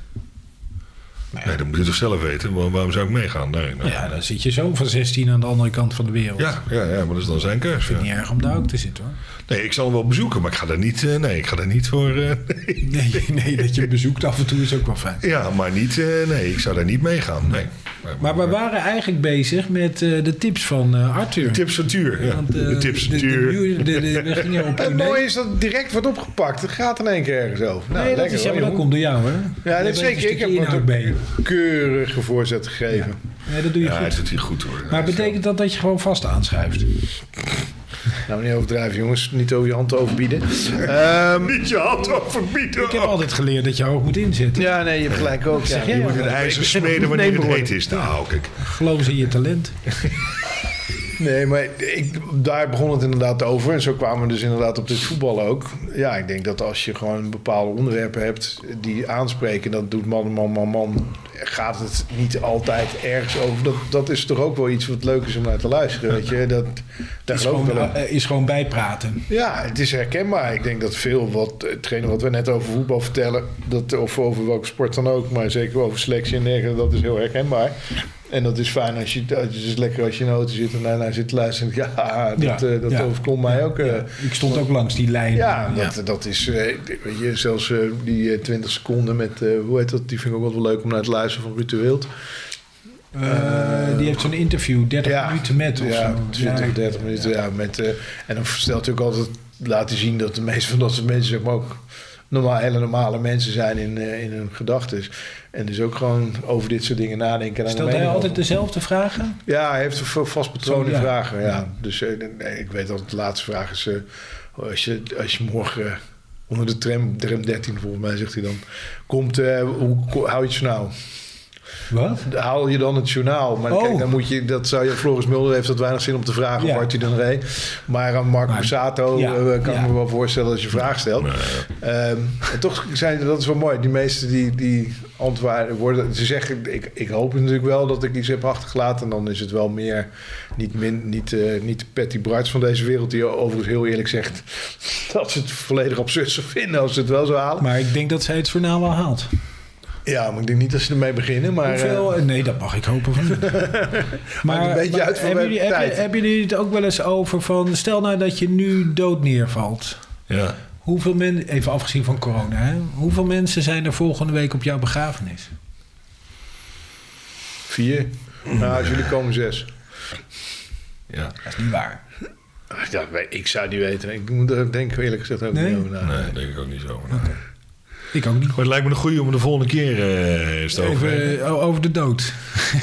Nee, dat moet je toch zelf weten. Waar- Waarom zou ik meegaan? Nee, nee. Ja, dan zit je zo van 16 aan de andere kant van de wereld. ja, ja, ja, maar dat is dan zijn keus. ja. Niet erg om daar ook te zitten hoor. Nee, ik zal hem wel bezoeken, maar ik ga daar niet, eh, nee, ik ga daar niet voor. eh, nee. Nee, nee, dat je hem bezoekt af en toe is ook wel fijn. Ja, maar niet, eh, nee, ik zou daar niet meegaan. Nee. Maar we waren eigenlijk bezig met de tips van Arthur. Tips van Tuur. Ja. Want, de tips van de- de- Tuur. de- de- de- We gingen op Het mooie is dat het direct wordt opgepakt. Het gaat in één keer ergens over. Nou, nee, dat lekker is, ja, hoor, maar dat komt door jou, hè? Ja, dat zeker. Ik heb bij je. Keurige voorzet gegeven. Nee, dat doe je Ja, hij goed. doet hij goed hoor. Maar betekent dat dat je gewoon vast aanschuift? Nou, niet overdrijven, jongens. Niet over je hand overbieden. Ehm, Niet je hand overbieden. Ik heb altijd geleerd dat je hoog moet inzetten. ja, nee, je hebt gelijk ook. Ja. Zeg jij Je moet ook een wel. ijzer Ik smeden wanneer het heet is. Nou, kijk. Geloof in je talent. Nee, maar ik, daar begon het inderdaad over. En zo kwamen we dus inderdaad op dit voetbal ook. Ja, ik denk dat als je gewoon bepaalde onderwerpen hebt die aanspreken, dat doet man, man, man, man, gaat het niet altijd ergens over. Dat, dat is toch ook wel iets wat leuk is om naar te luisteren, weet je. Dat, daar Is gewoon, wel eh, is gewoon bijpraten. Ja, het is herkenbaar. Ik denk dat veel wat, hetgene wat we net over voetbal vertellen, dat, of over welke sport dan ook, maar zeker over selectie en dergelijke, dat is heel herkenbaar. En dat is fijn als je, het is lekker als je in de auto zit en daarna zit te luisteren. Ja, dat, Ja, eh, dat ja. overkomt mij ook. eh. Ik stond ook langs die lijn. Ja, dat, dat is, eh, weet je, zelfs die eh, 20 seconden met, hoe heet dat, die vind ik ook wel leuk om naar te luisteren van Ruud de Wild. Die heeft zo'n interview, 30 Ja. minuten met of Ja, zo. 20, Ja, 30 minuten. Ja, met, en dan stelt hij ook altijd laten zien dat de meeste van dat soort mensen zeg maar ook normaal, hele normale mensen zijn in, eh, in hun gedachten. En dus ook gewoon over dit soort dingen nadenken. en Stelt hij altijd over- dezelfde vragen? Ja, hij heeft vast ja. vragen. Ja. Ja. Dus eh, nee, ik weet altijd de laatste vraag is... eh, als, je, als je morgen onder de tram, tram 13 volgens mij zegt hij dan... Komt, eh, hoe hou je het journaal? Wat? Haal je dan het journaal? Maar Oh. kijk, dan moet je, dat zou je, Floris Mulder heeft dat weinig zin om te vragen Ja. of Arthur den Rey. Maar aan Marco ja, eh, kan ja. ik me wel voorstellen als je een vraag stelt. Ehm, en toch zijn dat is wel mooi. Die meesten die, die antwoorden worden. Ze zeggen, ik, ik hoop natuurlijk wel dat ik iets heb achtergelaten. En dan is het wel meer niet, min, niet, eh, niet de Patty Brights van deze wereld. Die overigens heel eerlijk zegt dat ze het volledig absurd zou vinden als ze het wel zou halen. Maar ik denk dat zij het journaal wel haalt. Ja, maar ik denk niet dat ze ermee beginnen. Maar, Hoeveel? eh, nee, dat mag ik hopen van. Maakt een beetje uit van hebben jullie, heb, tijd. hebben jullie het ook wel eens over van... Stel nou dat je nu dood neervalt. Ja. Hoeveel mensen, even afgezien van corona, hè, hoeveel mensen zijn er volgende week op jouw begrafenis? Vier. Nou, als jullie komen zes. ja. Dat is niet waar. Ja, ik zou niet weten. Ik moet er denk ik eerlijk gezegd ook Nee? niet over na. Nee, denk ik ook niet zo. Nee. Ik ook niet. Maar het lijkt me een goeie om de volgende keer eh eens te over eh, over de dood.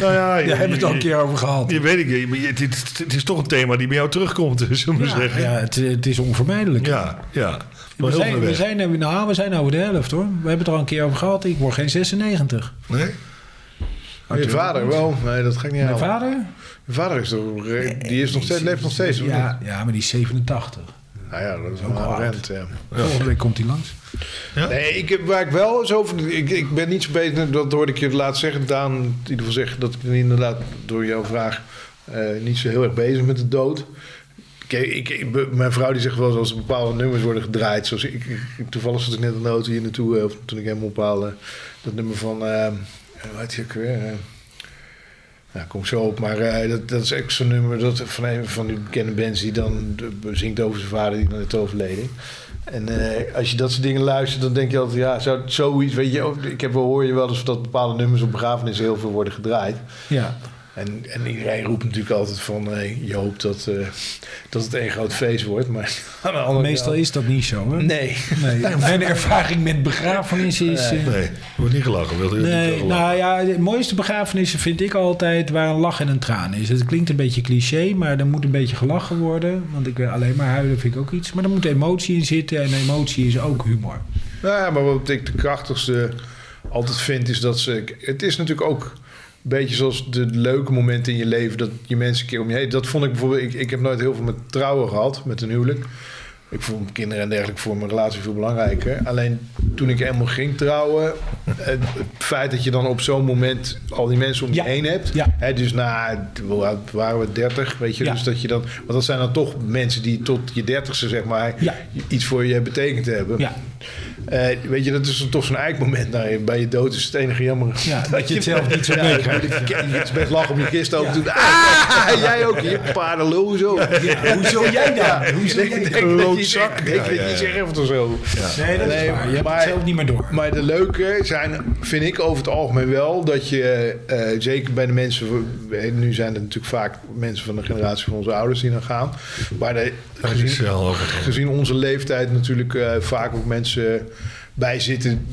Nou ja, Daar hebben we het al een keer over gehad. Je weet ik, je- maar het, het, het is toch een thema die bij jou terugkomt, zullen we Ja, zeggen. ja, het, het is onvermijdelijk. ja. ja. We Maar zijn, we, zijn, nou, we zijn over de helft hoor. We hebben het er al een keer over gehad. Ik word geen 96. Nee? Je vader wel. Nee, dat ga ik niet Mijn halen. vader? Je vader is toch, die is nog steeds, leeft nog steeds. Ja, ja, maar die is 87. Nou ja, dat is Ook wel een oud. rent. Ja. Volgende week komt hij langs. Nee, ik heb, waar ik wel eens over... Ik, ik ben niet zo bezig, dat hoorde ik je laatst zeggen. Daan, in ieder geval zeggen dat ik inderdaad door jouw vraag... eh, niet zo heel erg bezig met de dood. Kijk, ik, ik- mijn vrouw die zegt wel eens als er bepaalde nummers worden gedraaid. Zoals ik, ik- toevallig zat ik net de auto hier naartoe, eh, of toen ik hem ophaalde. Dat nummer van, eh hoe heet die ook weer? Eh, nou, kom zo op, maar eh, dat, dat is echt zo'n nummer dat, van een van die bekende bands die dan zingt over zijn vader die dan is overleden. En eh, als je dat soort dingen luistert, dan denk je altijd, ja, zo, zoiets, weet je, ook- ik heb hoor je wel eens dat bepaalde nummers op begrafenissen heel veel worden gedraaid. Ja. En, en iedereen roept natuurlijk altijd van, eh, je hoopt dat, eh, dat het een groot feest wordt, maar aan de andere Meestal kant- is dat niet zo. Hè? Nee. Nee. Mijn ervaring met begrafenissen is... eh, Nee, er wordt niet gelachen. Wil Nee, niet gelachen. nou ja, de mooiste begrafenissen vind ik altijd waar een lach en een traan is. Het klinkt een beetje cliché, maar er moet een beetje gelachen worden. Want ik wil alleen maar huilen vind ik ook iets. Maar er moet emotie in zitten en emotie is ook humor. Nou ja, maar wat ik de krachtigste altijd vind is dat ze... Het is natuurlijk ook beetje zoals de leuke momenten in je leven... dat je mensen een keer om je heen... Dat vond ik bijvoorbeeld... Ik, ik heb nooit heel veel met trouwen gehad, met een huwelijk. Ik vond kinderen en dergelijke voor mijn relatie veel belangrijker. Alleen toen ik helemaal ging trouwen... Het feit dat je dan op zo'n moment al die mensen om je Ja. heen hebt... Ja. Hè, dus na, waren we 30, weet je, Ja. dus dat je dan, want dat zijn dan toch mensen die tot je dertigste zeg maar Ja. iets voor je betekend hebben. Eh, weet je, dat is toch zo'n eikmoment. Nou, bij je dood is het enige jammer. Ja, dat je het zelf niet zo Ja, meekrijgt. Je het is best lachen om je kist open te doen. Ah, jij ook hier, paardenlul zo. Ja, hoezo jij dan? Hoezo jij denk dan? je ik denk Ja, dat je zegt of zo. Nee, dat is waar. Je hebt maar- het zelf niet meer door. Maar de leuke zijn, vind ik over het algemeen wel, dat je eh, zeker bij de mensen, eh, nu zijn het natuurlijk vaak mensen van de generatie van onze ouders die dan gaan, maar de, gezien, over gezien onze leeftijd natuurlijk eh, vaak ook mensen bij zitten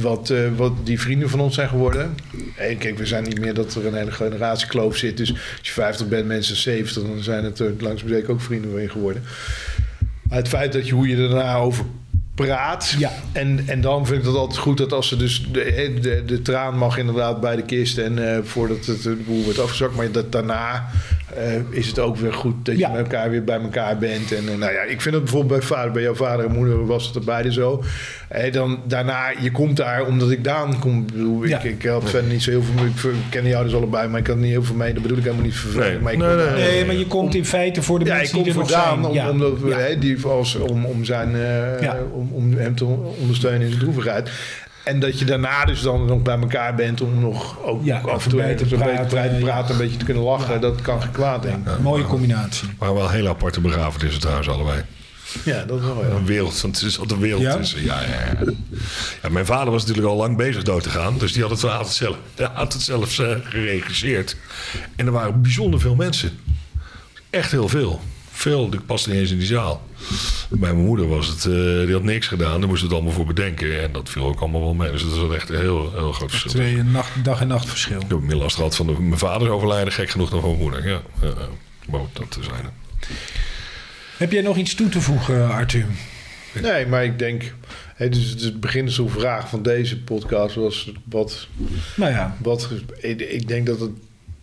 wat, eh, wat die vrienden van ons zijn geworden. En kijk, we zijn niet meer dat er een hele generatiekloof zit. Dus als je 50 bent, mensen 70, dan zijn het er langzaam zeker ook vrienden van je geworden. Maar het feit dat je hoe je daarna over praat. Ja. En, en dan vind ik het altijd goed dat als ze dus de, de, de traan mag inderdaad bij de kist en eh, voordat het de boel wordt afgezakt, maar dat daarna eh, is het ook weer goed dat Ja. je met elkaar weer bij elkaar bent. En eh, nou ja, ik vind het bijvoorbeeld bij vader, bij jouw vader en moeder was het er beide zo. Eh, dan daarna, je komt daar omdat ik Daan kom. Ik bedoel, ik, Ja. ik had verder niet zo heel veel. Ik ken jou dus allebei, maar ik had niet heel veel mee. Dat bedoel ik helemaal niet vervelend. Nee. maar ik Nee, maar je komt in feite voor de ja, ik mensen kom die er voor nog Daan zijn. om, ja. omdat die als, om, om, zijn, eh, Ja. om, om hem te ondersteunen in zijn droevigheid. En dat je daarna dus dan nog bij elkaar bent om nog ook Ja, af en toe te even een beetje praten, een beetje te kunnen lachen. Dat kan geen kwaad, denk ik. Mooie combinatie. Maar wel heel aparte begrafenissen trouwens allebei. Ja, dat is wel ja. Een wereld, want het is altijd een wereld Ja? tussen. Ja, ja, ja. ja, mijn vader was natuurlijk al lang bezig dood te gaan. Dus die had het, wel altijd zelf, ja, had het eh, geregisseerd. En er waren bijzonder veel mensen. Echt heel veel. Veel, ik paste niet eens in die zaal. Bij mijn moeder was het, eh, die had niks gedaan. Daar moest het allemaal voor bedenken. En dat viel ook allemaal wel mee. Dus dat was echt een heel, heel groot verschil. Twee nacht, dag en nacht verschil. Ik heb meer last gehad van de, mijn vader overlijden. Gek genoeg dan van mijn moeder. Ja, maar ook dat te zijn. Heb jij nog iets toe te voegen, Arthur? Nee, maar ik denk... Hè, dus het beginselvraag van deze podcast was... Wat, Nou ja, wat, ik, ik denk dat het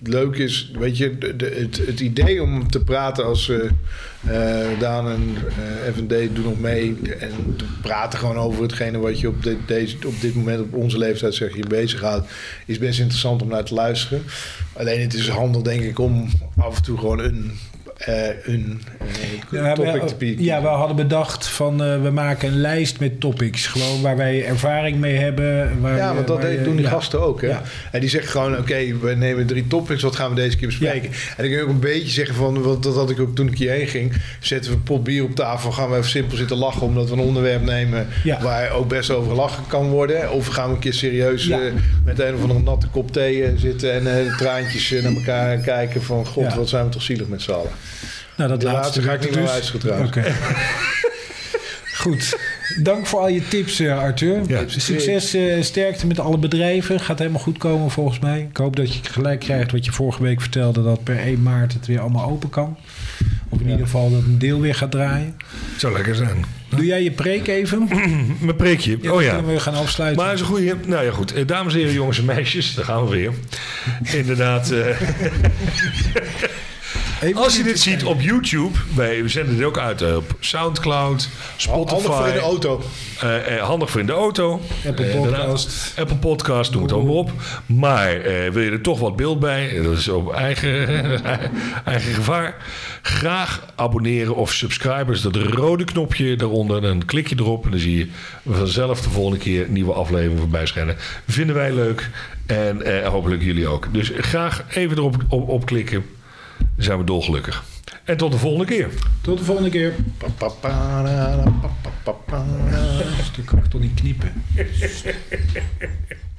leuk is, weet je, het, het idee om te praten als eh, Daan en eh FND doen nog mee en te praten gewoon over hetgene wat je op dit, deze, op dit moment op onze leeftijd zeg je bezighoudt, is best interessant om naar te luisteren. Alleen het is handig denk ik om af en toe gewoon een, een eh, Ja, topic we, te pieken. ja, we hadden bedacht van eh, we maken een lijst met topics. Gewoon waar wij ervaring mee hebben. Waar Ja, want dat waar doen die ja. gasten ook. Hè? Ja. En die zeggen gewoon, oké, we nemen drie topics, wat gaan we deze keer bespreken? En kun je ook een beetje zeggen van, want dat had ik ook toen ik hierheen ging, zetten we een pot bier op tafel, gaan we even simpel zitten lachen omdat we een onderwerp nemen waar ook best over gelachen kan worden. Of gaan we een keer serieus eh, met een of andere natte kop thee eh, zitten en eh, traantjes eh, naar elkaar kijken van, god, wat zijn we toch zielig met z'n allen. Nou, dat laatste, laatste ga ik niet meer dus. Oké. Goed. Dank voor al je tips, eh, Arthur. Ja. Succes, eh, sterkte met alle bedrijven. Gaat helemaal goed komen volgens mij. Ik hoop dat je gelijk krijgt wat je vorige week vertelde... dat per 1 maart het weer allemaal open kan. Of in ieder geval dat een deel weer gaat draaien. Zou lekker zijn. Doe jij je preek even? Mijn preekje. Ja, oh dan ja. kunnen we gaan afsluiten. Maar is een goede. Nou ja, goed. Eh, Dames en heren, jongens en meisjes, daar gaan we weer. Inderdaad. eh, Even als je dit ziet op YouTube, wij zenden dit ook uit eh, op Soundcloud, Spotify. Handig voor in de auto. Eh, eh, handig voor in de auto. Apple. Podcast. Apple Podcast, noem het allemaal op. Maar wil je er toch wat beeld bij? Dat is op eigen, eigen gevaar. Graag abonneren of subscribers. Dat rode knopje daaronder. Dan klik je erop en dan zie je vanzelf de volgende keer een nieuwe aflevering voorbij schijnen. Vinden wij leuk. En hopelijk jullie ook. Dus graag even erop op, op klikken. Dan zijn we dolgelukkig. En tot de volgende keer. Tot de volgende keer. Stuk kan ik toch niet kniepen.